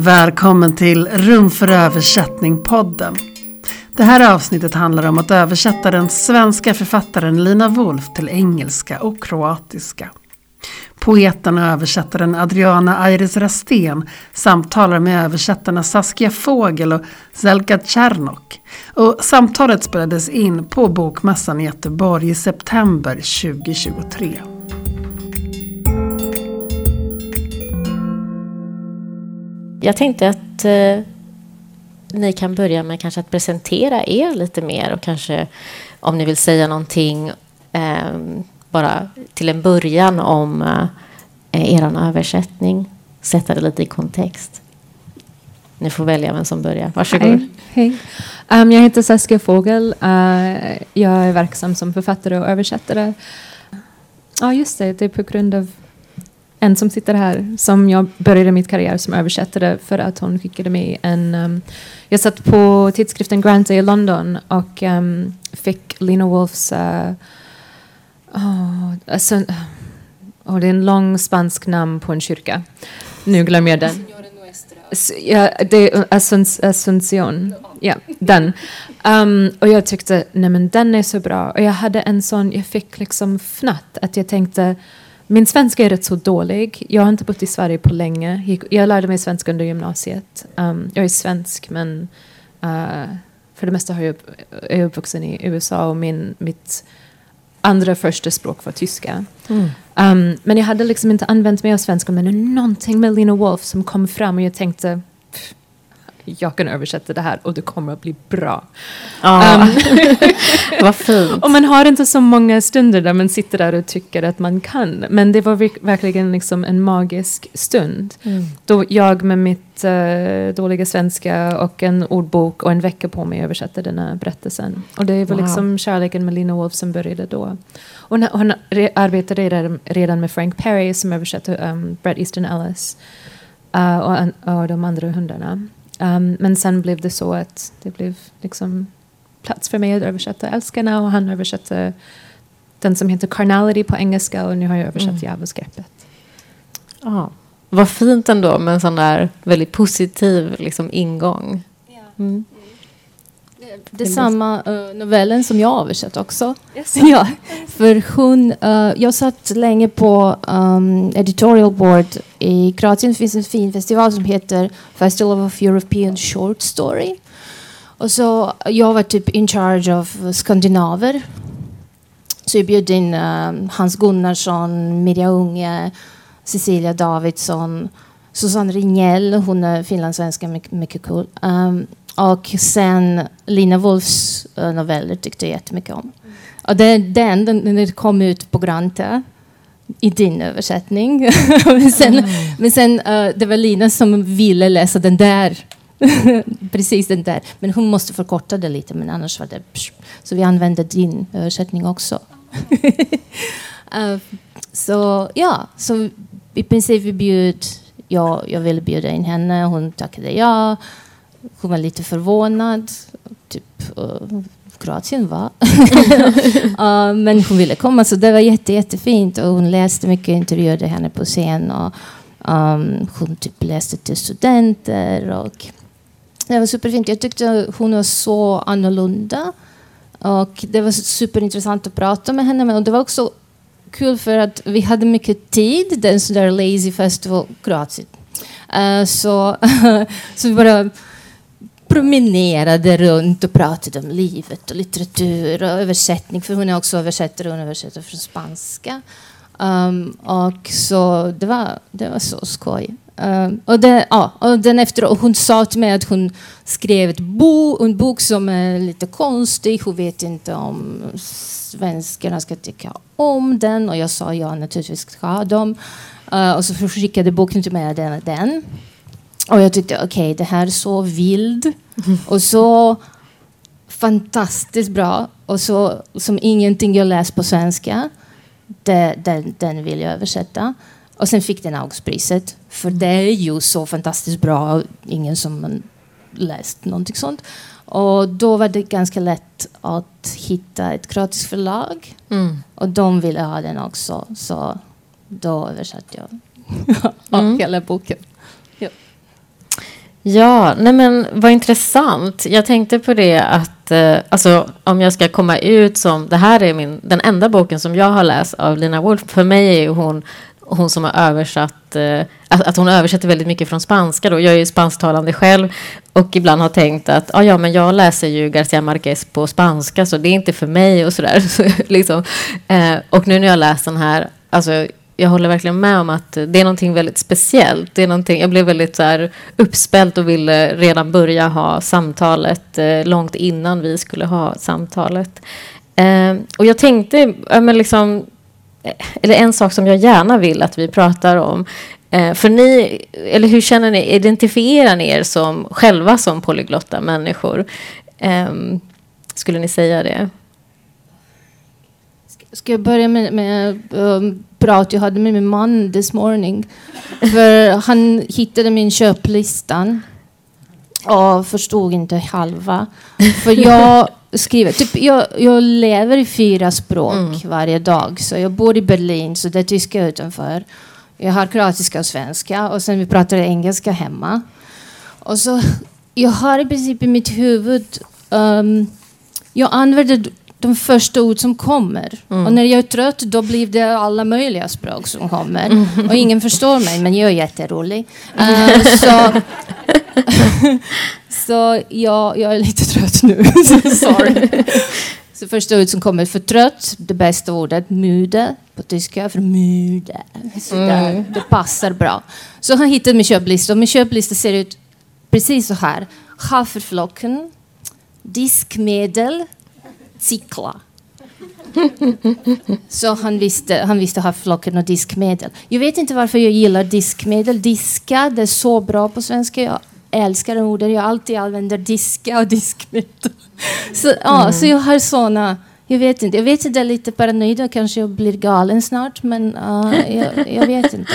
Välkommen till Rum för översättning-podden. Det här avsnittet handlar om att översätta den svenska författaren Lina Wolf till engelska och kroatiska. Poeten och översättaren Adriana Iris Rastén samtalar med översättarna Saskia Fågel och Zelka Czernok. Och samtalet spelades in på Bokmässan i Göteborg i september 2023. Jag tänkte att eh, ni kan börja med kanske att presentera er lite mer och kanske om ni vill säga någonting eh, bara till en början om eh, er översättning. Sätta det lite i kontext. Ni får välja vem som börjar. Varsågod. Hej. Hej. Um, jag heter Saskia Fågel. Uh, eh, jag är verksam som författare och översättare. Ja, just det. Det är på grund av en som sitter här som jag började mitt karriär som översättare för att hon skickade mig en... Um, jag satt på tidskriften Grant i London och um, fick Lena Wolfs... Uh, oh, alltså, oh, det är en lång spansk namn på en kyrka. Nu glömmer jag den. Ja, det är Asunción. Ja, den. Um, och jag tyckte, nej men den är så bra. Och jag hade en sån, jag fick liksom fnatt att jag tänkte min svenska är rätt så dålig. Jag har inte bott i Sverige på länge. Jag lärde mig svenska under gymnasiet. Um, jag är svensk men uh, för det mesta har jag, är jag uppvuxen i USA och min, mitt andra första språk var tyska. Mm. Um, men jag hade liksom inte använt mig av svenska men någonting med Lena Wolf som kom fram och jag tänkte jag kan översätta det här och det kommer att bli bra. Ja, um, vad fint. Och man har inte så många stunder där man sitter där och tycker att man kan. Men det var verkligen liksom en magisk stund. Mm. Då jag med mitt uh, dåliga svenska och en ordbok och en vecka på mig översatte den här berättelsen. Och det var wow. liksom kärleken med Lina Wolf som började då. Och hon, hon arbetade redan, redan med Frank Perry som översatte um, Bret Easton Ellis. Uh, och, och de andra hundarna. Um, men sen blev det så att det blev liksom plats för mig att översätta Älskarna och han översatte den som heter Carnality på engelska och nu har jag översatt mm. Djävulsgreppet. Ja, vad fint ändå med en sån där väldigt positiv liksom, ingång. Mm. Det är samma uh, novellen som jag översatt också. Yes. ja, för hon, uh, jag satt länge på um, editorial board. I Kroatien finns en fin festival som heter Festival of European Short Story. Och så jag var typ in charge av skandinaver. Så jag bjöd in uh, Hans Gunnarsson, Mirja Unge, Cecilia Davidsson, Susanne Ringell, hon är finlandssvenska, mycket, mycket cool. Um, och sen Lina Wolfs uh, noveller tyckte jag jättemycket om. Och den, den, den kom ut på Granta i din översättning. men sen, mm. men sen uh, det var Lina som ville läsa den där. Precis den där. Men hon måste förkorta det lite, men annars var det... Psh. Så vi använde din översättning också. uh, så ja, så i princip vi bjöd... Ja, jag ville bjuda in henne, hon tackade ja. Hon var lite förvånad. Typ, uh, Kroatien va? uh, men hon ville komma så det var jätte, jättefint. Och hon läste mycket, intervjuade henne på scen. Och, um, hon typ läste till studenter. Och det var superfint. Jag tyckte hon var så annorlunda. Och det var superintressant att prata med henne. Och det var också kul för att vi hade mycket tid. Det är en sån där lazy festival, Kroatien. Uh, så, så vi bara promenerade runt och pratade om livet och litteratur och översättning. För hon är också översättare, hon översätter från spanska. Um, och så det var, det var så skoj. Um, och, det, ja, och den efter, och hon sa till mig att hon skrev ett bo, en bok som är lite konstig. Hon vet inte om svenskarna ska tycka om den. Och jag sa ja, naturligtvis ska de. Uh, och så skickade boken till mig, den, den. Och jag tyckte okej, okay, det här är så vild och så fantastiskt bra och så som ingenting jag läst på svenska. Det, den, den vill jag översätta. Och sen fick den Augustpriset. För det är ju så fantastiskt bra. Ingen som läst någonting sånt. Och då var det ganska lätt att hitta ett gratis förlag. Mm. Och de ville ha den också. Så då översatte jag mm. hela boken. Ja, nej men vad intressant. Jag tänkte på det att eh, alltså, om jag ska komma ut som... Det här är min, den enda boken som jag har läst av Lina Wolf. För mig är hon hon som har översatt, eh, att, att, hon översätter väldigt mycket från spanska. Då. Jag är ju spansktalande själv och ibland har tänkt att ah, ja, men jag läser ju Garcia Marquez på spanska så det är inte för mig och sådär. Så, liksom. eh, och nu när jag läst den här, alltså, jag håller verkligen med om att det är någonting väldigt speciellt. Det är någonting, jag blev väldigt så här, uppspelt och ville redan börja ha samtalet eh, långt innan vi skulle ha samtalet. Eh, och jag tänkte, men liksom, eh, eller en sak som jag gärna vill att vi pratar om. Eh, för ni, eller hur känner ni, identifierar ni er som, själva som polyglotta människor? Eh, skulle ni säga det? Ska jag börja med, med um, prat jag hade med min man this morning. För han hittade min köplistan och förstod inte halva. För jag skriver. Typ, jag, jag lever i fyra språk mm. varje dag. Så jag bor i Berlin, så det är tyska utanför. Jag har kroatiska och svenska och sen vi pratar engelska hemma. Och så, jag har i princip i mitt huvud, um, jag använder de första ord som kommer. Mm. Och när jag är trött då blir det alla möjliga språk som kommer. Mm. Och ingen förstår mig, men jag är jätterolig. Uh, så så jag, jag är lite trött nu. sorry. Så första ordet som kommer för trött, det bästa ordet, müde på tyska, för müde. Så mm. det passar bra. Så han hittade min köplista och min köplista ser ut precis så här. Haferflocken, diskmedel, cykla. Så han visste, han visste haferflocken och diskmedel. Jag vet inte varför jag gillar diskmedel. Diska, det är så bra på svenska. Jag älskar de orden. Jag alltid använder diska och diskmedel. Så, ja, mm. så jag har såna. Jag vet inte. Jag vet inte, jag är lite paranoid och kanske jag blir galen snart. Men uh, jag, jag, vet inte.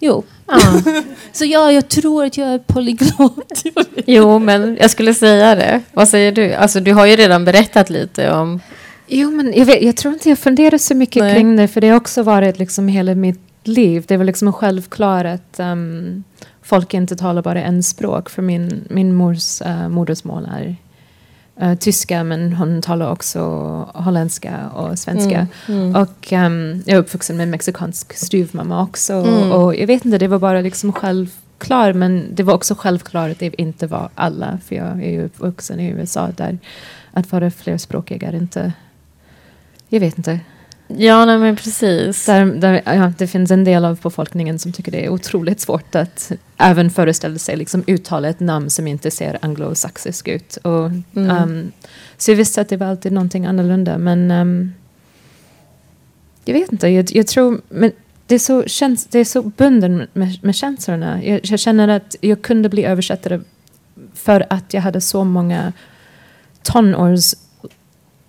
Jo. Ja. så ja, jag tror att jag är polyglot. jo, men jag skulle säga det. Vad säger du? Alltså, du har ju redan berättat lite om... Jo, men jag, vet, jag tror inte jag funderar så mycket Nej. kring det. För det har också varit liksom hela mitt liv. Det väl liksom självklart att um, folk inte talar bara en språk. För min, min mors uh, modersmål är uh, tyska men hon talar också holländska och svenska. Mm, mm. Och um, jag är uppvuxen med mexikansk styvmamma också. Mm. Och jag vet inte, det var bara liksom självklart. Men det var också självklart att det inte var alla. För jag är ju uppvuxen i USA där att vara flerspråkig är inte... Jag vet inte. Ja, nej, men precis. Där, där, ja, det finns en del av befolkningen som tycker det är otroligt svårt att även föreställa sig liksom, uttala ett namn som inte ser anglosaxisk ut. Och, mm. um, så jag visste att det var alltid någonting annorlunda. Men um, jag vet inte, jag, jag, tror... Men det är så, käns det är så bunden med, med känslorna. Jag, jag känner att jag kunde bli översättare för att jag hade så många tonårs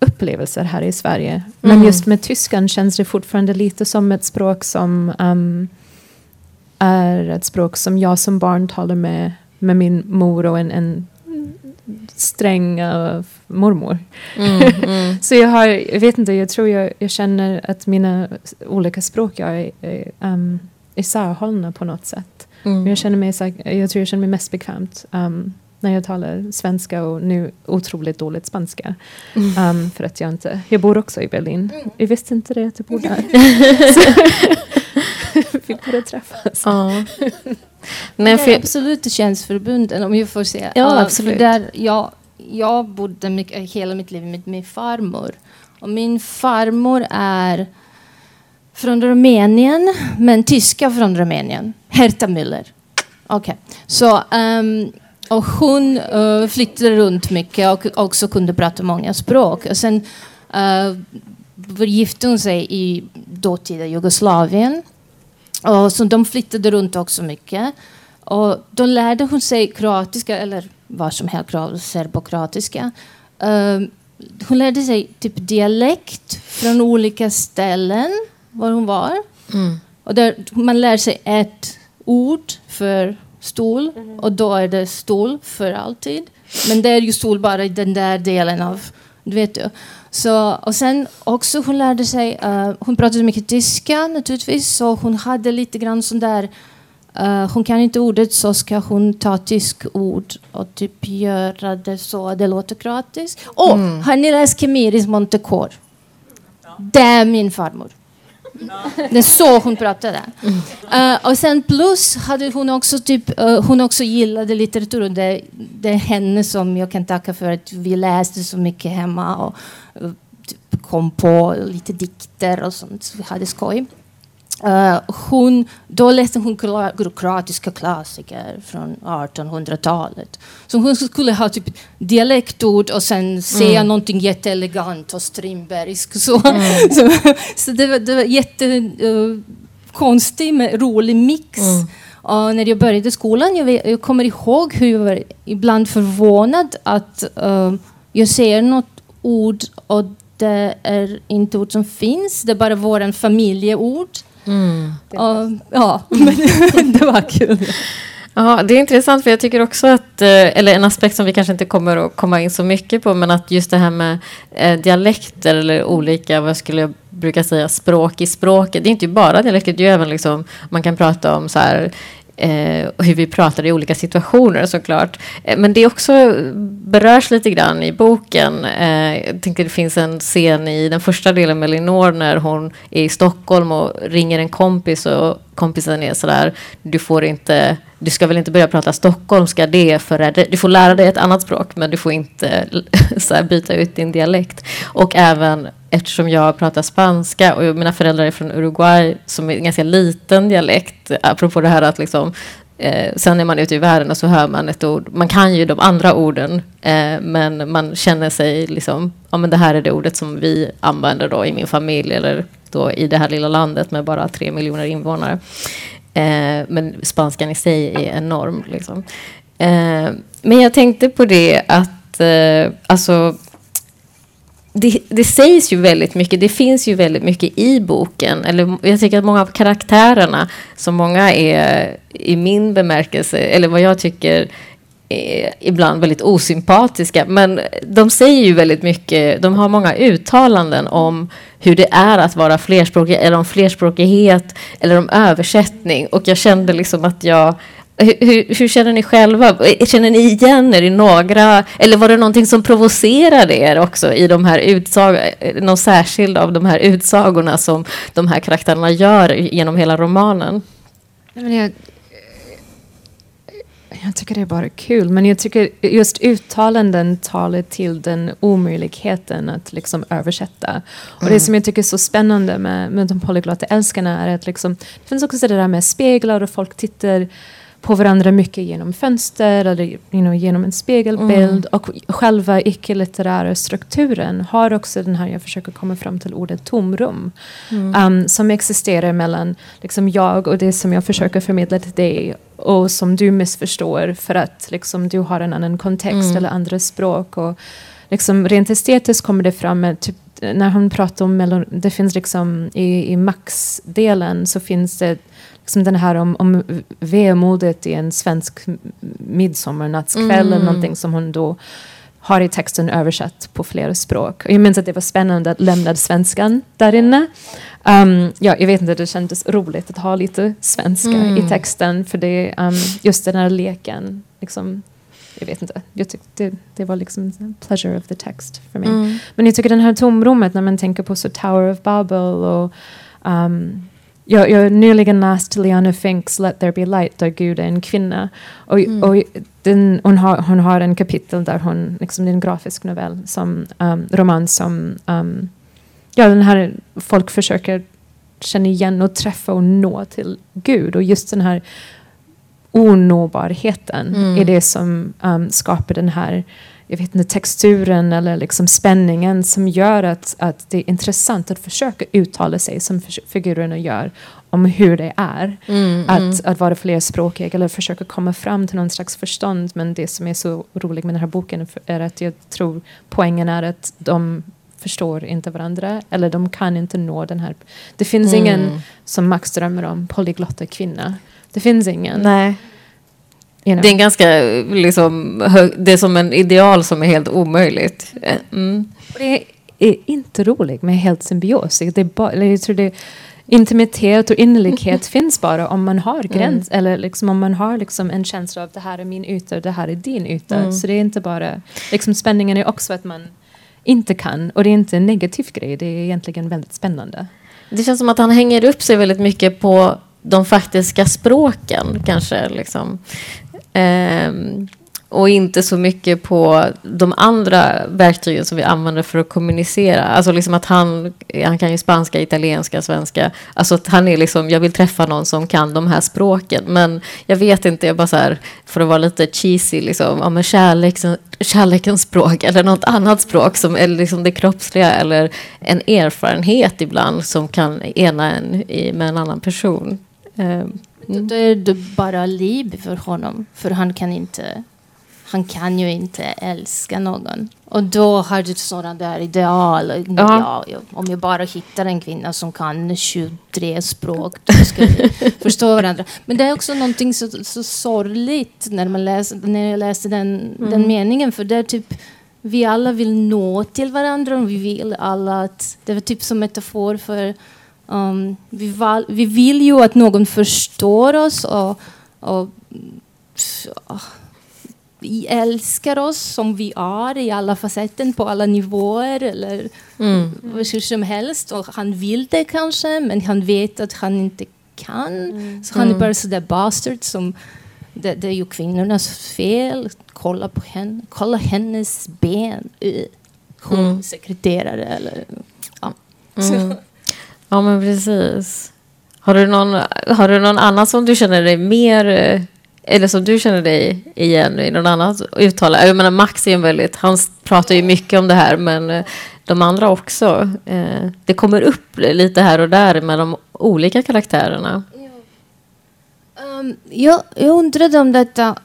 upplevelser här i Sverige. Men mm. just med tyskan känns det fortfarande lite som ett språk som um, är ett språk som jag som barn talar med, med min mor och en, en sträng uh, mormor. Mm, mm. så jag har, jag vet inte, jag tror jag, jag känner att mina olika språk jag är, är um, isärhållna på något sätt. Mm. Jag, känner mig, jag tror jag känner mig mest bekvämt um, när jag talar svenska och nu otroligt dåligt spanska. Mm. Um, för att jag inte, jag bor också i Berlin. Mm. Jag visste inte det att jag bor där. vi borde träffas. Ja. Nej, för... absolut känns om jag får säga. Ja, absolut. Där jag, jag bodde mycket, hela mitt liv med min farmor. Och min farmor är från Rumänien, men tyska från Rumänien. Herta Müller. Okej. Okay. Så um, och hon uh, flyttade runt mycket och också kunde prata många språk. Och sen uh, gifte hon sig i dåtida Jugoslavien. Och så de flyttade runt också mycket. Och då lärde hon sig kroatiska, eller vad som helst, serbokroatiska. Uh, hon lärde sig typ dialekt från olika ställen var hon var. Mm. Och där man lär sig ett ord för stol mm. och då är det stol för alltid. Men det är ju stol bara i den där delen av, du vet du. Så, och sen också hon lärde sig, uh, hon pratade mycket tyska naturligtvis, så hon hade lite grann sån där Uh, hon kan inte ordet så ska hon ta tysk ord och typ göra det så det låter kroatiskt. Och mm. har ni läst Kemiris Montecor? Ja. Det är min farmor. Det är så hon pratade. Uh, och sen plus hade hon också typ, uh, hon också gillade litteratur. Och det, det är henne som jag kan tacka för att vi läste så mycket hemma och uh, typ kom på lite dikter och sånt. Så vi hade skoj. Uh, hon, då läste hon kroatiska klassiker från 1800-talet. Så hon skulle ha typ dialektord och sen säga mm. någonting jätteelegant och Strindbergsk. Så, mm. så, så, det var, det var jättekonstig uh, men rolig mix. Mm. Och när jag började skolan, jag, vet, jag kommer ihåg hur jag var ibland förvånad att uh, jag säger något ord och det är inte ord som finns, det är bara våran familjeord. Mm. Ja, men det var kul. Ja, det är intressant för jag tycker också att, eh, eller en aspekt som vi kanske inte kommer att komma in så mycket på, men att just det här med eh, dialekter eller olika, vad skulle jag brukar säga, språk i språket. Det är inte bara dialekter, det är ju även liksom, man kan prata om så här, eh, hur vi pratar i olika situationer såklart. Eh, men det också berörs lite grann i boken. Eh, jag tänkte det finns en scen i den första delen med Linor när hon är i Stockholm och ringer en kompis och kompisen är sådär, du får inte, du ska väl inte börja prata stockholmska, det för du får lära dig ett annat språk, men du får inte så byta ut din dialekt. Och även eftersom jag pratar spanska och mina föräldrar är från Uruguay som är en ganska liten dialekt, apropå det här att liksom Eh, sen är man ute i världen och så hör man ett ord. Man kan ju de andra orden, eh, men man känner sig liksom, ja men det här är det ordet som vi använder då i min familj eller då i det här lilla landet med bara tre miljoner invånare. Eh, men spanskan i sig är enorm. Liksom. Eh, men jag tänkte på det att, eh, alltså det, det, sägs ju väldigt mycket, det finns ju väldigt mycket i boken. Eller jag tycker att många av karaktärerna, som många är i min bemärkelse, eller vad jag tycker är ibland väldigt osympatiska. Men de säger ju väldigt mycket, de har många uttalanden om hur det är att vara flerspråkig, eller om flerspråkighet, eller om översättning. Och jag kände liksom att jag hur, hur, känner ni själva? Känner ni igen er i några? Eller var det någonting som provocerade er också i de här utsagorna? Någon särskild av de här utsagorna som de här karaktärerna gör genom hela romanen? jag, jag tycker det är bara kul, men jag tycker just uttalanden talar till den omöjligheten att liksom översätta. Och mm. det som jag tycker är så spännande med, med de polyglotta älskarna är att liksom, det finns också det där med speglar och folk tittar på varandra mycket genom fönster eller you know, genom en spegelbild. Mm. Och själva icke-litterära strukturen har också den här, jag försöker komma fram till ordet tomrum. Mm. Um, som existerar mellan liksom, jag och det som jag försöker förmedla till dig och som du missförstår för att liksom, du har en annan kontext mm. eller andra språk. Och, liksom, rent estetiskt kommer det fram med typ, när hon pratar om, det finns liksom i, i Max-delen så finns det liksom den här om, om vemodet i en svensk midsommarnattskväll mm. eller någonting som hon då har i texten översatt på flera språk. Och jag minns att det var spännande att lämna svenskan där inne. Um, ja, jag vet inte, det kändes roligt att ha lite svenska mm. i texten för det um, just den här leken. Liksom, jag vet inte, jag tyckte det, det var liksom pleasure of the text för mig. Mm. Men jag tycker den här tomrummet när man tänker på så Tower of Babel och um, jag, jag har nyligen läst Liana Finks Let there be light där Gud är en kvinna. Och, mm. och den, hon, har, hon har en kapitel där hon, liksom, det är en grafisk novell, som, um, roman som um, ja, den här, folk försöker känna igen och träffa och nå till Gud. Och just den här onåbarheten mm. är det som um, skapar den här jag vet inte, texturen eller liksom spänningen som gör att, att det är intressant att försöka uttala sig som figurerna gör om hur det är mm, att, mm. att vara flerspråkig eller försöka komma fram till någon slags förstånd. Men det som är så roligt med den här boken är att jag tror poängen är att de förstår inte varandra eller de kan inte nå den här. Det finns mm. ingen som Max drömmer om, polyglotta kvinna. Det finns ingen. Nej. You know. Det är en ganska, liksom, det är som en ideal som är helt omöjligt. Mm. Det är inte roligt med helt symbios. Det är bara, jag tror det intimitet och innerlighet finns bara om man har gräns mm. eller liksom om man har liksom en känsla av det här är min yta och det här är din yta. Mm. Så det är inte bara, liksom spänningen är också att man inte kan och det är inte en negativ grej, det är egentligen väldigt spännande. Det känns som att han hänger upp sig väldigt mycket på de faktiska språken kanske. Liksom. Ehm, och inte så mycket på de andra verktygen som vi använder för att kommunicera. Alltså liksom att han, han kan ju spanska, italienska, svenska. Alltså att han är liksom, jag vill träffa någon som kan de här språken. Men jag vet inte, jag bara så här, för att vara lite cheesy, liksom, ja, men kärlekens, kärlekens språk eller något annat språk som är liksom det kroppsliga eller en erfarenhet ibland som kan ena en med en annan person. Mm. Då är det bara liv för honom, för han kan inte han kan ju inte älska någon. Och då har du sådana där ideal. Ja, om jag bara hittar en kvinna som kan 23 språk, då ska vi förstå varandra. Men det är också någonting så, så sorgligt när, man läser, när jag läste den, mm. den meningen. För det är typ, vi alla vill nå till varandra och vi vill alla att... Det var typ som metafor för... Um, vi, val, vi vill ju att någon förstår oss och, och vi älskar oss som vi är i alla facetter, på alla nivåer eller mm. som helst. Och han vill det kanske, men han vet att han inte kan. Mm. Så han är mm. bara sådär bastard som... Det, det, är ju kvinnornas fel. Kolla på henne. Kolla hennes ben. Hon mm. sekreterare eller... Ja. Mm ja, men precis. Har du, någon, har du någon annan som du känner dig mer eh, eller som du känner dig igen i någon annat uttalande. Jag menar Max är en väldigt, han pratar ju mycket om det här men eh, de andra också. Eh, det kommer upp lite här och där med de olika karaktärerna. Um, jag, jag undrade om detta.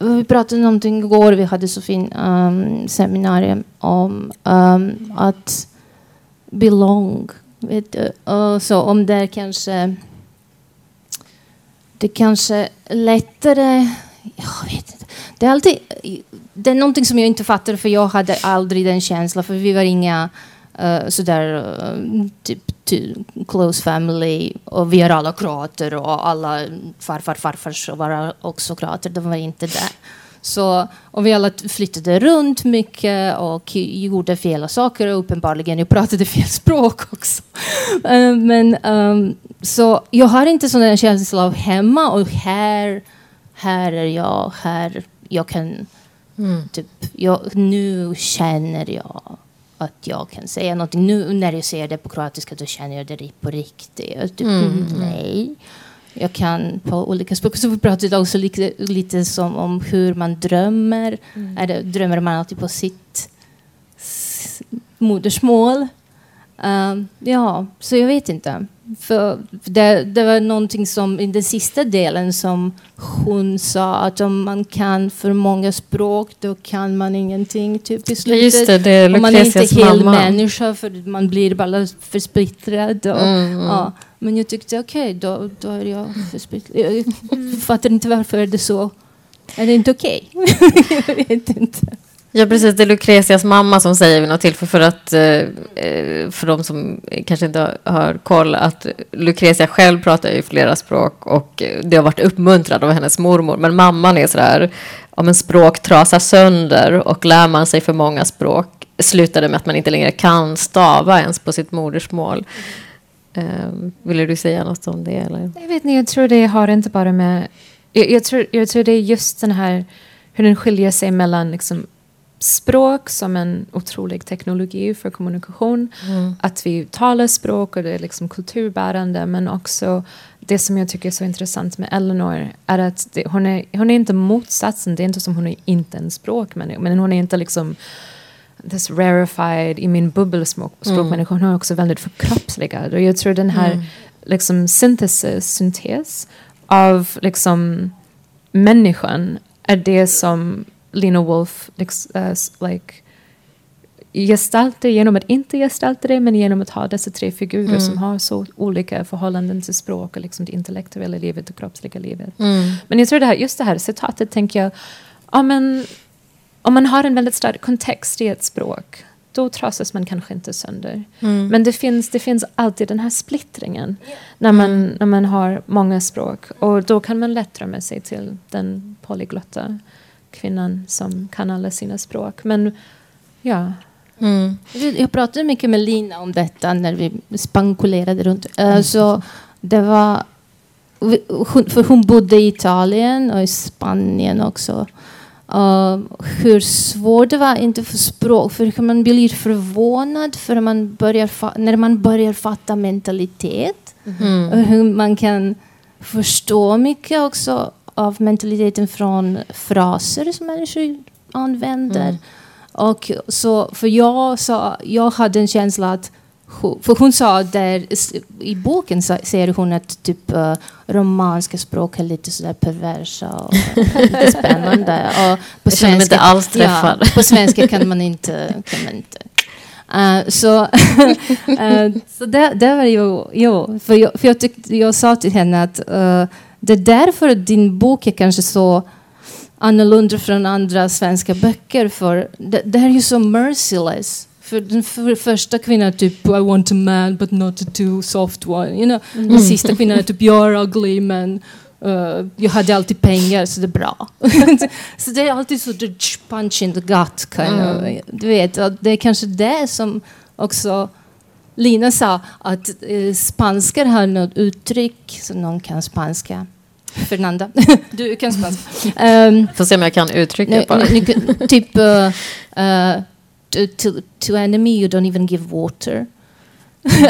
Eh, vi pratade om någonting igår. Vi hade så fin um, seminarium om um, att belong. Vet du? Och så om det kanske det kanske lättare... Jag vet inte. Det är alltid... Det är någonting som jag inte fattar för jag hade aldrig den känslan för vi var inga uh, sådär uh, typ close family och vi är alla kroater och alla farfar farfars var också kroater. De var inte där. Så, och vi alla flyttade runt mycket och gjorde fel saker och uppenbarligen jag pratade fel språk också. Uh, men um, så jag har inte sån känsla av hemma och här, här är jag, här jag kan mm. typ, jag, nu känner jag att jag kan säga någonting. Nu när jag säger det på kroatiska då känner jag det på riktigt. Typ, mm. Nej. Jag kan på olika språk. Så vi pratade också lite, lite som om hur man drömmer. Mm. Är det, drömmer man alltid på sitt modersmål? Um, ja, så jag vet inte. För det, det, var någonting som i den sista delen som hon sa att om man kan för många språk då kan man ingenting typ i slutet. Just det, det är Om man är inte hel mamma. människa för man blir bara för splittrad. Och, mm, mm. Ja. Men jag tyckte okej, okay, då, då är jag för splittrad. Jag fattar inte varför det är så. Är det inte okej? Okay? jag vet inte. Ja, precis. Det är Lucrezias mamma som säger något tillfälle för att eh, för de som kanske inte har koll att Lucrezia själv pratar ju flera språk och det har varit uppmuntrad av hennes mormor. Men mamman är sådär, om en språk trasar sönder och lär man sig för många språk slutar det med att man inte längre kan stava ens på sitt modersmål. Um, ville du säga något om det? Eller? Jag vet inte, jag tror det har inte bara med... Jag, jag, tror, jag tror det är just den här hur den skiljer sig mellan liksom, språk som en otrolig teknologi för kommunikation. Mm. Att vi talar språk och det är liksom kulturbärande men också det som jag tycker är så intressant med Eleanor är att det, hon, är, hon är inte motsatsen, det är inte som hon är inte en språkmänniska men hon är inte liksom this rarefied i min bubbel språkmänniska, mm. hon är också väldigt förkroppsligad och jag tror den här mm. liksom syntesis, syntes av liksom människan är det som Lena Wolf uh, like, gestaltar genom att inte gestalta det men genom att ha dessa tre figurer mm. som har så olika förhållanden till språk och liksom det intellektuella livet och kroppsliga livet. Mm. Men jag tror det här, just det här citatet tänker jag, ja, men, om man har en väldigt stark kontext i ett språk då trasas man kanske inte sönder. Mm. Men det finns, det finns alltid den här splittringen när, man, mm. när man har många språk. Och då kan man lätt med sig till den polyglotta kvinnan som kan alla sina språk. Men ja. Mm. Jag pratade mycket med Lina om detta när vi spankulerade runt. Uh, så det var, för hon bodde i Italien och i Spanien också. Uh, hur svårt det var inte för språk, för man blir förvånad för man börjar när man börjar fatta mentalitet. Mm. Och hur man kan förstå mycket också av mentaliteten från fraser som människor använder. Mm. Och så, för jag, så, jag hade en känsla att för hon sa där i boken så säger hon att typ uh, romanska språk är lite sådär perversa och lite spännande. Och på mig inte alls träffad. Ja, på svenska kan man inte, kan man inte Uh, så uh, så det, det var ju, jo, för jag, för jag, tyckte, jag sa till henne att det är därför din bok är kanske så annorlunda från andra svenska böcker. För det, det är ju så merciless. För den för första kvinnan typ I want a man but not a too soft one. You know? Mm. Den sista kvinnan är typ you're ugly men uh, jag hade alltid pengar så det är bra. så det är alltid så punch in the gut kind mm. of. Du vet, det är kanske det som också Lina sa att eh, spanskar har något uttryck, så någon kan spanska. Fernanda, du kan spanska. Um, Får se om jag kan uttrycka bara. typ uh, uh, to, to enemy you don't even give water.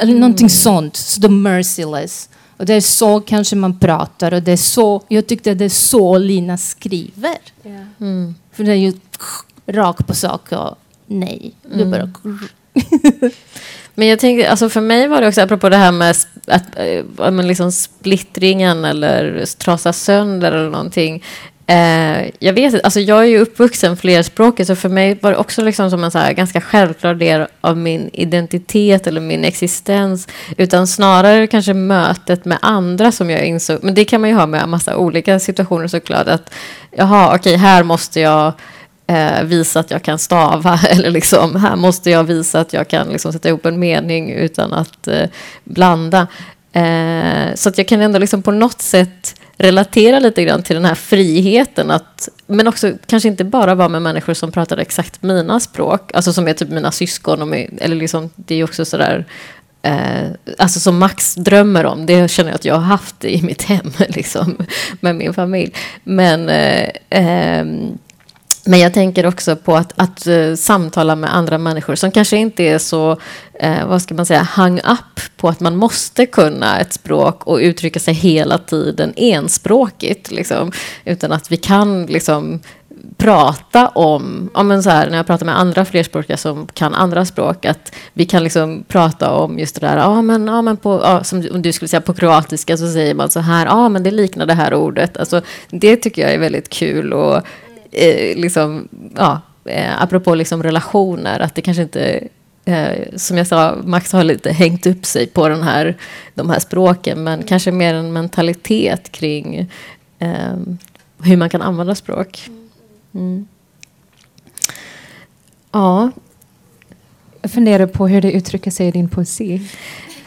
Mm. någonting sånt. Så the merciless. Och det är så kanske man pratar och det är så, jag tyckte det är så Lina skriver. Yeah. Mm. För det är ju rakt på sak och nej. Mm. Det bara Men jag tänkte, alltså för mig var det också, apropå det här med att, äh, liksom splittringen eller trasa sönder eller någonting. Eh, jag vet alltså jag är ju uppvuxen flerspråkig, så för mig var det också liksom som en så ganska självklar del av min identitet eller min existens. Utan snarare kanske mötet med andra som jag insåg. Men det kan man ju ha med en massa olika situationer såklart. Att jaha, okej, här måste jag eh, visa att jag kan stava. Eller liksom, här måste jag visa att jag kan liksom, sätta ihop en mening utan att eh, blanda. Eh, så att jag kan ändå liksom på något sätt relatera lite grann till den här friheten. Att, men också kanske inte bara vara med människor som pratar exakt mina språk. Alltså som är typ mina syskon. Och med, eller liksom, det är också sådär Eh, alltså som Max drömmer om, det känner jag att jag har haft i mitt hem liksom, med min familj. Men eh, eh, men jag tänker också på att, att uh, samtala med andra människor som kanske inte är så, uh, vad ska man säga, hang up på att man måste kunna ett språk och uttrycka sig hela tiden enspråkigt. Liksom, utan att vi kan liksom, prata om, om så här, när jag pratar med andra flerspråkiga som kan andra språk, att vi kan liksom prata om just det där, ja men, ja, men på, ja, som om du skulle säga på kroatiska så säger man så här, ja men det liknar det här ordet. Alltså, det tycker jag är väldigt kul och eh, liksom, ja, eh, apropå liksom relationer, att det kanske inte eh, som jag sa, Max har lite hängt upp sig på den här, de här språken, men kanske mer en mentalitet kring eh, hur man kan använda språk. Mm. Ja. Jag funderar på hur det uttrycker sig i din poesi.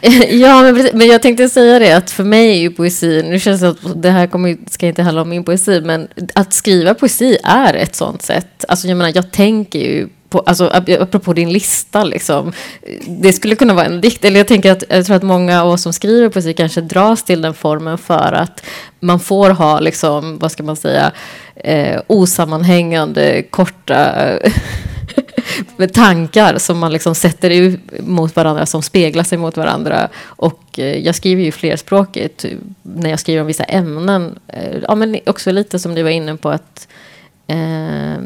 ja, men, men jag tänkte säga det att för mig är ju poesi, nu känns det att det här kommer, ska inte handla om min poesi, men att skriva poesi är ett sånt sätt. Alltså jag menar, jag tänker ju på, alltså, apropå din lista, liksom, det skulle kunna vara en dikt. Eller jag, tänker att, jag tror att många av oss som skriver poesi kanske dras till den formen för att man får ha, liksom, vad ska man säga, eh, osammanhängande, korta tankar som man liksom sätter ut mot varandra, som speglar sig mot varandra. Och eh, jag skriver ju flerspråkigt när jag skriver om vissa ämnen. Eh, ja, men också lite som du var inne på att eh,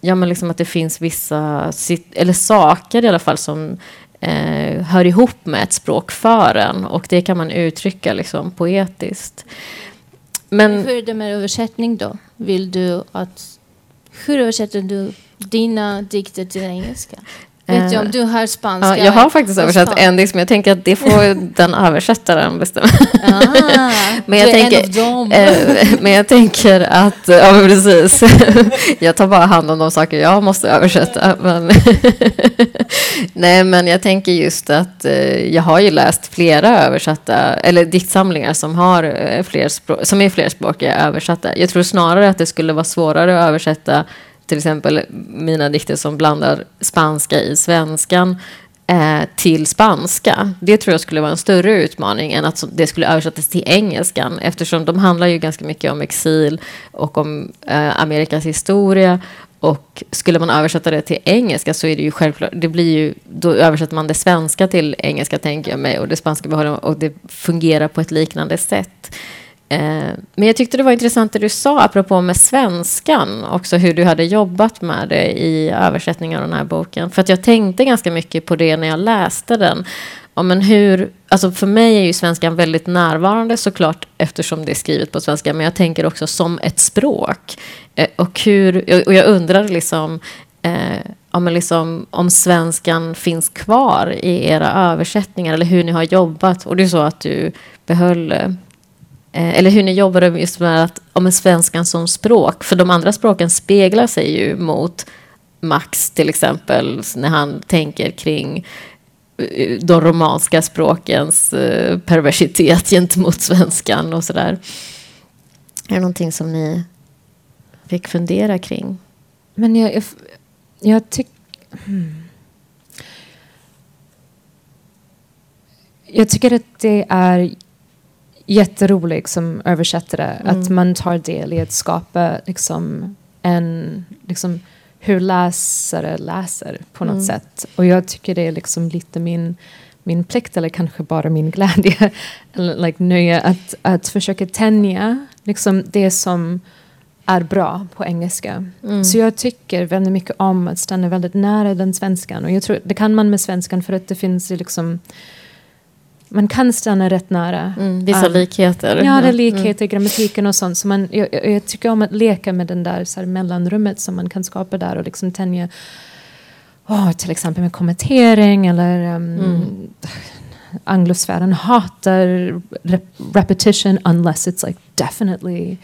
ja, men liksom att det finns vissa, eller saker i alla fall, som eh, hör ihop med ett språk för en. Och det kan man uttrycka liksom poetiskt. Men, hur är det med översättning då? Vill du att... Hur översätter du dina dikter till engelska? Vet jag om du har spanska? Ja, jag har faktiskt översatt en dikt, men jag tänker att det får den översättaren bestämma. Ah, men, jag tänker, eh, men jag tänker att, ja men precis, jag tar bara hand om de saker jag måste översätta. Men Nej, men jag tänker just att eh, jag har ju läst flera översatta, eller diktsamlingar som, har, eh, fler som är flerspråkiga översatta. Jag tror snarare att det skulle vara svårare att översätta till exempel mina dikter som blandar spanska i svenskan eh, till spanska. Det tror jag skulle vara en större utmaning än att det skulle översättas till engelskan eftersom de handlar ju ganska mycket om exil och om eh, Amerikas historia. Och skulle man översätta det till engelska så är det ju självklart, det blir ju, då översätter man det svenska till engelska tänker jag mig och det spanska behåller och det fungerar på ett liknande sätt. Eh, men jag tyckte det var intressant det du sa apropå med svenskan, också hur du hade jobbat med det i översättningen av den här boken. För att jag tänkte ganska mycket på det när jag läste den. Ja, men hur, alltså för mig är ju svenskan väldigt närvarande såklart eftersom det är skrivet på svenska, men jag tänker också som ett språk. Eh, och, hur, och jag undrar liksom, eh, ja, men liksom om svenskan finns kvar i era översättningar eller hur ni har jobbat. Och det är så att du behöll eh, Eh, eller hur ni jobbade just med att, om svenskan som språk. För de andra språken speglar sig ju mot Max till exempel när han tänker kring eh, de romanska språkens eh, perversitet gentemot svenskan och sådär. Är det någonting som ni fick fundera kring? Men jag, jag, jag tycker... Hmm. Jag tycker att det är jätterolig som översättare. Mm. Att man tar del i att skapa liksom, en, liksom, hur läsare läser på något mm. sätt. Och jag tycker det är liksom lite min, min plikt, eller kanske bara min glädje, eller like, nöje, att, att försöka tänja liksom, det som är bra på engelska. Mm. Så jag tycker väldigt mycket om att stanna väldigt nära den svenskan. Och jag tror det kan man med svenskan för att det finns liksom man kan stanna rätt nära. Mm, vissa um, likheter. Ja, det är likheter i grammatiken och sånt. Så man, jag, jag, tycker om att leka med den där så här, mellanrummet som man kan skapa där och liksom tänja oh, till exempel med kommentering eller um, mm. anglosfären hatar rep repetition unless it's like definitely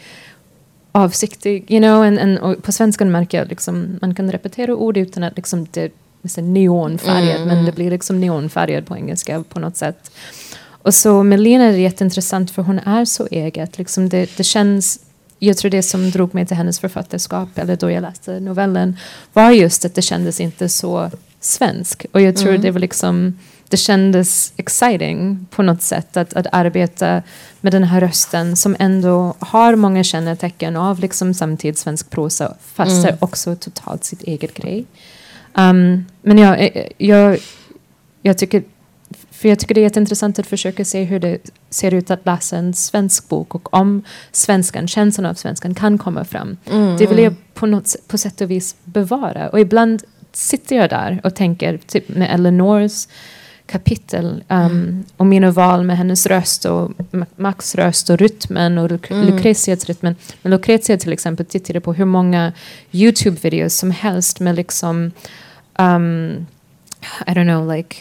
avsiktlig. You know, and, and, på svenskan märker jag liksom man kan repetera ord utan att liksom det neonfärgad, mm. men det blir liksom neonfärgad på engelska på något sätt. Och så med Lena är jätteintressant för hon är så eget. Liksom det, det känns, jag tror det som drog mig till hennes författarskap, eller då jag läste novellen, var just att det kändes inte så svensk. Och jag tror mm. det var liksom, det kändes exciting på något sätt att, att arbeta med den här rösten som ändå har många kännetecken av liksom samtidssvensk prosa, fast mm. är också totalt sitt eget grej. Um, men jag, eh, jag, jag, tycker, för jag tycker det är jätteintressant att försöka se hur det ser ut att läsa en svensk bok och om svenskan, känslan av svenskan kan komma fram. Mm. Det vill jag på, något, på sätt och vis bevara. Och ibland sitter jag där och tänker, typ med Eleanors kapitel um, mm. och mina val med hennes röst och Max röst och rytmen och Luc mm. Lucrezias rytmen. Men Lucrezia till exempel tittade på hur många YouTube-videos som helst med liksom um, I don't know, like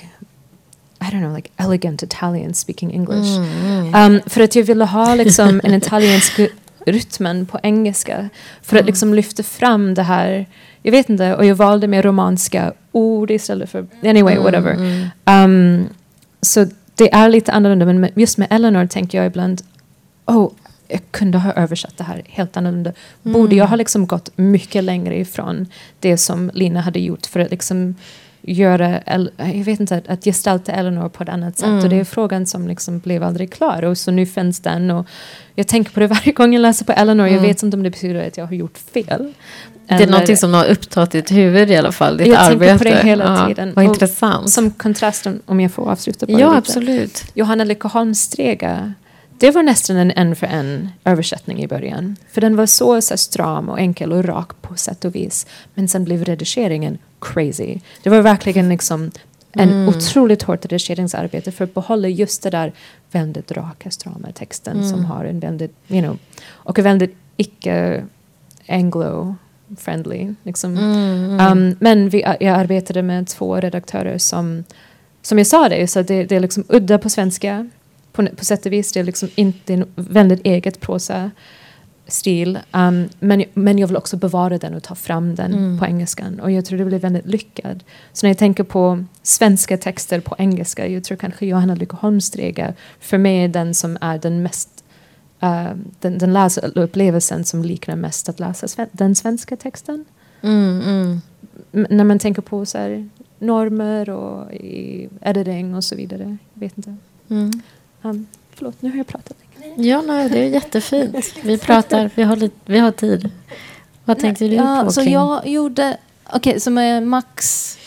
I don't know, like elegant Italian speaking English. Mm, mm. Um, för att jag ville ha liksom en italiensk rytmen på engelska. För att mm. liksom lyfta fram det här, jag vet inte, och jag valde mer romanska ord istället för, anyway, mm, whatever. Um, så det är lite annorlunda, men just med Eleanor tänker jag ibland, oh, jag kunde ha översatt det här helt annorlunda. Borde jag ha liksom gått mycket längre ifrån det som Lina hade gjort för att liksom göra, jag vet inte, att gestalta Eleanor på ett annat sätt. Mm. Och det är frågan som liksom blev aldrig klar. Och så nu finns den. Och jag tänker på det varje gång jag läser på Eleanor. Mm. Jag vet inte om det betyder att jag har gjort fel. Det är Eller, någonting som har upptagit ditt huvud i alla fall, ditt jag arbete. Jag tänker på det hela tiden. vad intressant. Som kontrast, om jag får avsluta bara Ja, lite. absolut. Johanna Lyckeholms Strega det var nästan en en för en översättning i början. För den var så, så stram och enkel och rak på sätt och vis. Men sen blev redigeringen crazy. Det var verkligen liksom en mm. otroligt hårt redigeringsarbete för att behålla just det där väldigt raka, strama texten mm. som har en väldigt, you know, och en väldigt icke-anglo friendly. Liksom. Mm, mm. Um, men vi, jag arbetade med två redaktörer som, som jag sa det, så det, det är liksom udda på svenska på, på sätt och vis. Det är liksom inte en väldigt eget prosa stil. Um, men, men jag vill också bevara den och ta fram den mm. på engelskan. Och jag tror det blir väldigt lyckad. Så när jag tänker på svenska texter på engelska, jag tror kanske Johanna Lyckoholmstrega för mig är den som är den mest uh, den, den läsupplevelsen som liknar mest att läsa sven den svenska texten. Mm, mm. När man tänker på så här, normer och i editing och så vidare. Jag vet inte. Mm. Um, förlåt, nu har jag pratat. Ja, nej, det är jättefint. Vi pratar, vi har, lite, vi har tid. Vad tänkte du ja, på? Så kring? jag gjorde, okej, okay, så Max,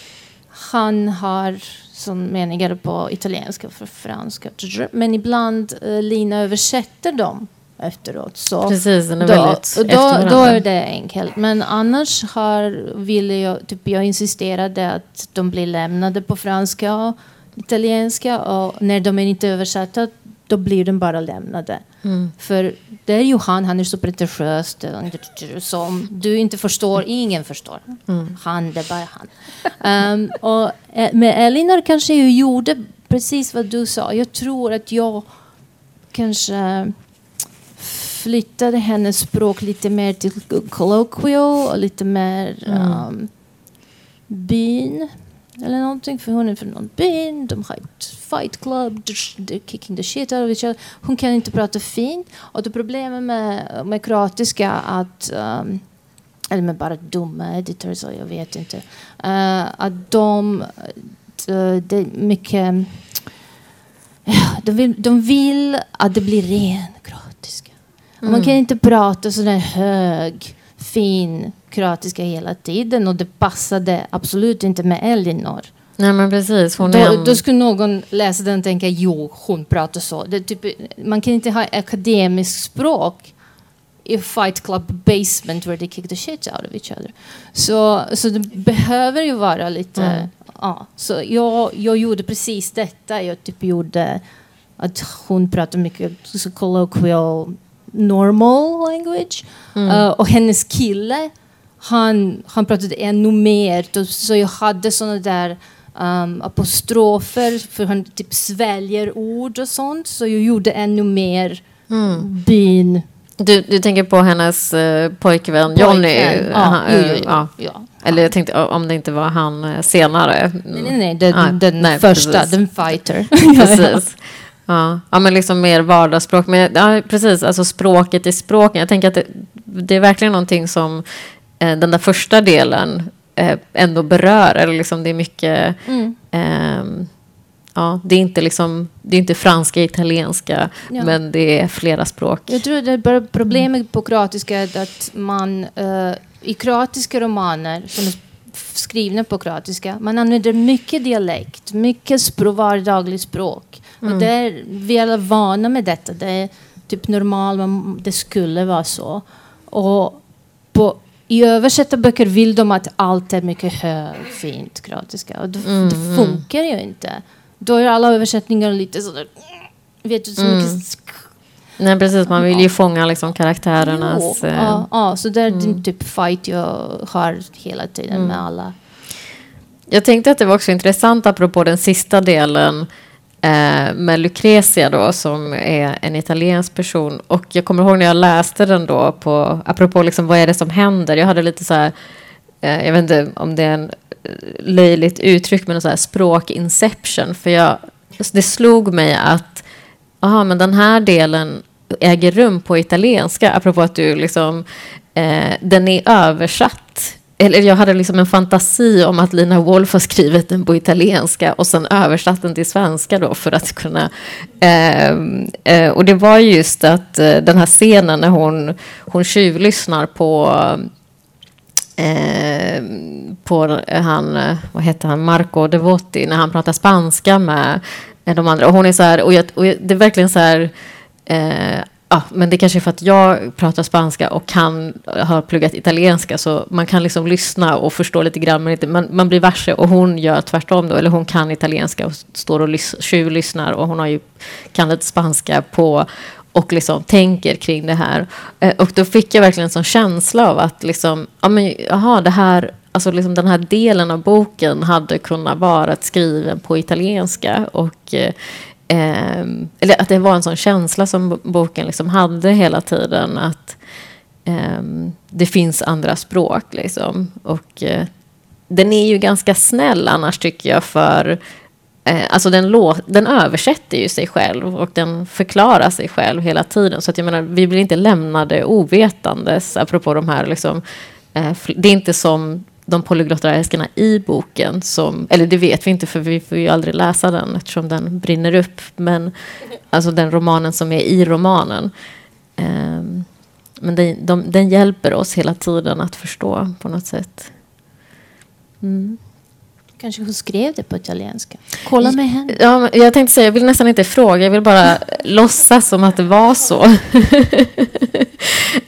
han har som meningar på italienska och franska. Men ibland uh, Lina översätter dem efteråt. Så Precis, den är då, väldigt då, då är det enkelt. Men annars har, ville jag, typ jag insisterade att de blir lämnade på franska och italienska och när de är inte översatta då blir de bara lämnade. Mm. För det är ju han, han är så pretentiös som du inte förstår, ingen förstår. Mm. Han, det är bara han. um, och eh, med Elinor kanske jag gjorde precis vad du sa. Jag tror att jag kanske flyttade hennes språk lite mer till colloquial och lite mer mm. um, byn. Eller någonting, för hon är från någon by, de har ett fight club, they're kicking the shit out of each other. Hon kan inte prata fint. Och det problemet med, med kroatiska att um, eller med bara dumma editors, jag vet inte. Uh, att de, uh, det är mycket... de, vill, de vill att det blir ren kroatiska. Mm. Man kan inte prata sådär hög, fin kroatiska hela tiden och det passade absolut inte med Elinor. Nej men precis. Hon då, en... då skulle någon läsa den och tänka jo, hon pratar så. Det typ, man kan inte ha akademiskt språk i Fight Club basement where they kick the shit out of each other. Så, så det behöver ju vara lite... Mm. Ja, så jag, jag gjorde precis detta. Jag typ gjorde att hon pratar mycket så colloquial normal language. Mm. Uh, och hennes kille han, han pratade ännu mer. Så jag hade såna där um, apostrofer, för han typ sväljer ord och sånt. Så jag gjorde ännu mer mm. bin. Du, du tänker på hennes uh, pojkvän Johnny? Ja, jo, jo. Ja. ja. Eller jag tänkte om det inte var han eh, senare. Nej, nej, nej. Den, ah, den nej, första, precis. den fighter. precis. Ja. ja, men liksom mer vardagsspråk. Men, ja, precis, alltså språket i språken. Jag tänker att det, det är verkligen någonting som eh, den där första delen eh, ändå berör. Eller liksom det är mycket... Mm. Eh, ja, det är inte, liksom, det är inte franska, italienska, ja. men det är flera språk. Jag tror att det problemet på kroatiska är att man uh, i kroatiska romaner som är skrivna på kroatiska, man använder mycket dialekt, mycket språk, vardagligt språk. Mm. Och det är, vi är alla vana med detta. Det är typ normalt, det skulle vara så. Och på i översatta böcker vill de att allt är mycket hög, fint, kroatiska. Och det, mm, det mm. funkar ju inte. Då är alla översättningar lite sådär... Vet du, så mm. mycket... Nej, precis. Man vill ju fånga liksom karaktärernas... Jo, eh, ja, ja, så det är mm. typ fight jag har hela tiden med mm. alla. Jag tänkte att det var också intressant apropå den sista delen Eh, med Lucrezia då, som är en italiensk person. Och jag kommer ihåg när jag läste den då, på, apropå liksom, vad är det som händer? Jag hade lite så här, eh, jag vet inte om det är en eh, löjligt uttryck, men så här språkinception. För jag, det slog mig att, aha, men den här delen äger rum på italienska, apropå att du liksom, eh, den är översatt eller jag hade liksom en fantasi om att Lina Wolf har skrivit den på italienska och sen översatt den till svenska då för att kunna... Eh, eh, och det var just att eh, den här scenen när hon, hon tjuvlyssnar på eh, på han, vad heter han, Marco Devotti när han pratar spanska med eh, de andra. Och hon är så här, och, jag, och det är verkligen så här eh, Ja, men det kanske är för att jag pratar spanska och kan, har pluggat italienska så man kan liksom lyssna och förstå lite grann men inte, man, man blir varse och hon gör tvärtom då, eller hon kan italienska och står och lys, tjuvlyssnar och hon har ju, kan lite spanska på och liksom tänker kring det här. Eh, och då fick jag verkligen en sån känsla av att liksom, ja men jaha, det här, alltså liksom den här delen av boken hade kunnat vara skriven på italienska och eh, eh, eller att det var en sån känsla som boken liksom hade hela tiden att eh, det finns andra språk liksom. Och eh, den är ju ganska snäll annars tycker jag för Eh, alltså den, den översätter ju sig själv och den förklarar sig själv hela tiden. Så att jag menar, vi blir inte lämnade ovetandes, apropå de här liksom, eh, det är inte som de polyglotta älskarna i boken, som, eller det vet vi inte för vi får ju aldrig läsa den eftersom den brinner upp, men alltså den romanen som är i romanen. Eh, men den, de, den hjälper oss hela tiden att förstå på något sätt. Mm. Kanske hon skrev det på italienska. Kolla med henne. Ja, jag tänkte säga, jag vill nästan inte fråga, jag vill bara låtsas som att det var så.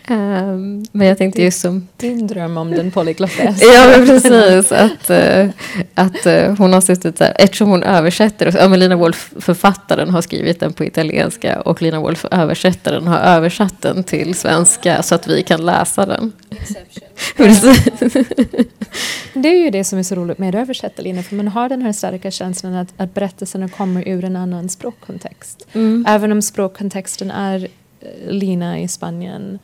um, men jag tänkte just som... Din dröm om den polyglotta Ja, men precis. Att, uh, att uh, hon har suttit där, eftersom hon översätter, ja, men Lina Wolf, författaren, har skrivit den på italienska och Lina Wolf, översättaren, har översatt den till svenska så att vi kan läsa den. Det är ju det som är så roligt med översättarlinjen, för man har den här starka känslan att, att berättelserna kommer ur en annan språkkontext. Mm. Även om språkkontexten är eh, Lina i Spanien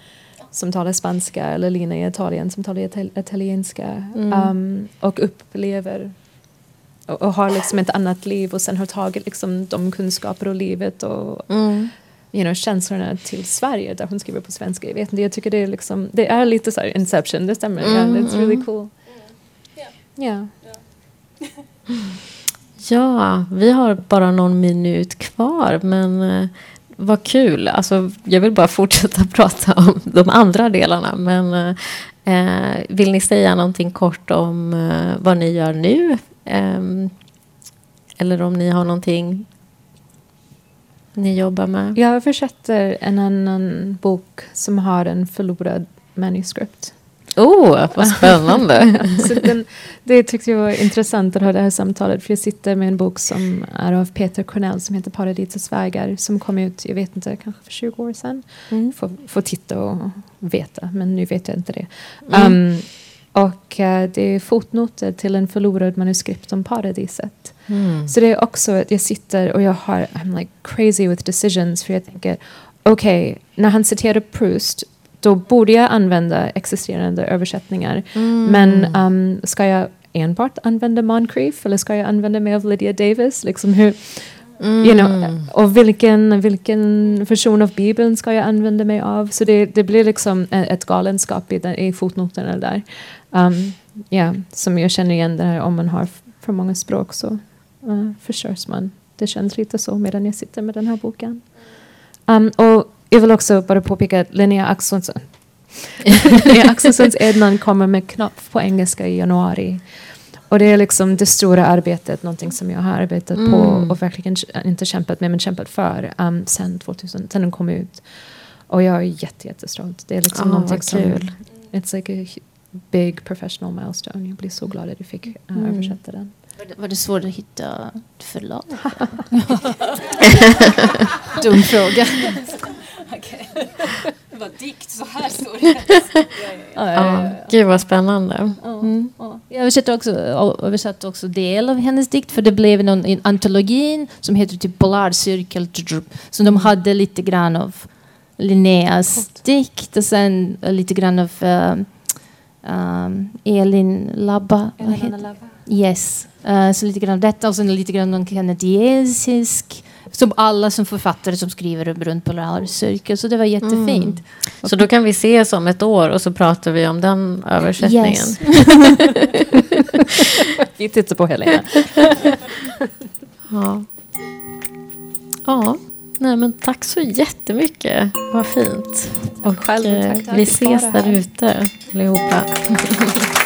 som talar spanska eller Lina i Italien som talar italienska mm. um, och upplever och, och, har liksom ett annat liv och sen har tagit liksom de kunskaper och livet och mm you know, känslorna till Sverige där hon skriver på svenska. Jag vet inte, jag tycker det är liksom, det är lite så här Inception, det stämmer. Mm, yeah, it's really mm. cool. Yeah. Ja, vi har bara någon minut kvar, men eh, vad kul. Alltså, jag vill bara fortsätta prata om de andra delarna, men eh, vill ni säga någonting kort om eh, vad ni gör nu? Eh, eller om ni har någonting ni jobbar med? Jag översätter en annan bok som har en förlorad manuskript. Oh, vad spännande! så den, det tyckte jag var intressant att ha det här samtalet. För jag sitter med en bok som är av Peter Cornell som heter Paradisets vägar. Som kom ut, jag vet inte, kanske för 20 år sedan. Mm. Får, får titta och veta, men nu vet jag inte det. Mm. Um, och uh, det är fotnoter till en förlorad manuskript om paradiset. Mm. Så det är också att jag sitter och jag har, I'm like crazy with decisions. För jag tänker, okej, okay, när han citerar Proust, då borde jag använda existerande översättningar. Mm. Men um, ska jag enbart använda Moncrief eller ska jag använda mig av Lydia Davis? Liksom hur, Mm. You know, och vilken, vilken version av Bibeln ska jag använda mig av? Så det, det blir liksom ett galenskap i, i fotnoterna där. Um, yeah, som jag känner igen det här om man har för många språk så uh, förstörs man. Det känns lite så medan jag sitter med den här boken. Um, och jag vill också bara påpeka att Linnea Axelsson Linnea Axelssons Ednan kommer med knopp på engelska i januari. Och det är liksom det stora arbetet, någonting som jag har arbetat mm. på och verkligen inte kämpat med men kämpat för um, sen 2000, sen den kom ut. Och jag är jätte, jättestolt. Det är liksom oh, någonting som, it's like a big professional milestone. Jag blir så glad att du fick uh, mm. översätta den. Var det, var det svårt att hitta ett förlag? Dum fråga. okay. Det var dikt, så här står det. ja, Gud vad spännande. Mm. Jag översatte också, översatte också del av hennes dikt för det blev någon, en antologin som heter typ Polarcirkel. Så de hade lite grann av Linneas dikt och sen lite grann av um, Elin Labba. Elin Labba. Yes. Uh, så lite grann detta och sen lite grann om kanadiesisk. Som alla som författare som skriver runt Polarcirkel. Så det var jättefint. Mm. Så då kan vi ses om ett år och så pratar vi om den översättningen. Yes. vi tittar på Helena. ja. Ja. Nej, men tack så jättemycket. Vad fint. Och Själv, tack, tack. vi ses där ute allihopa.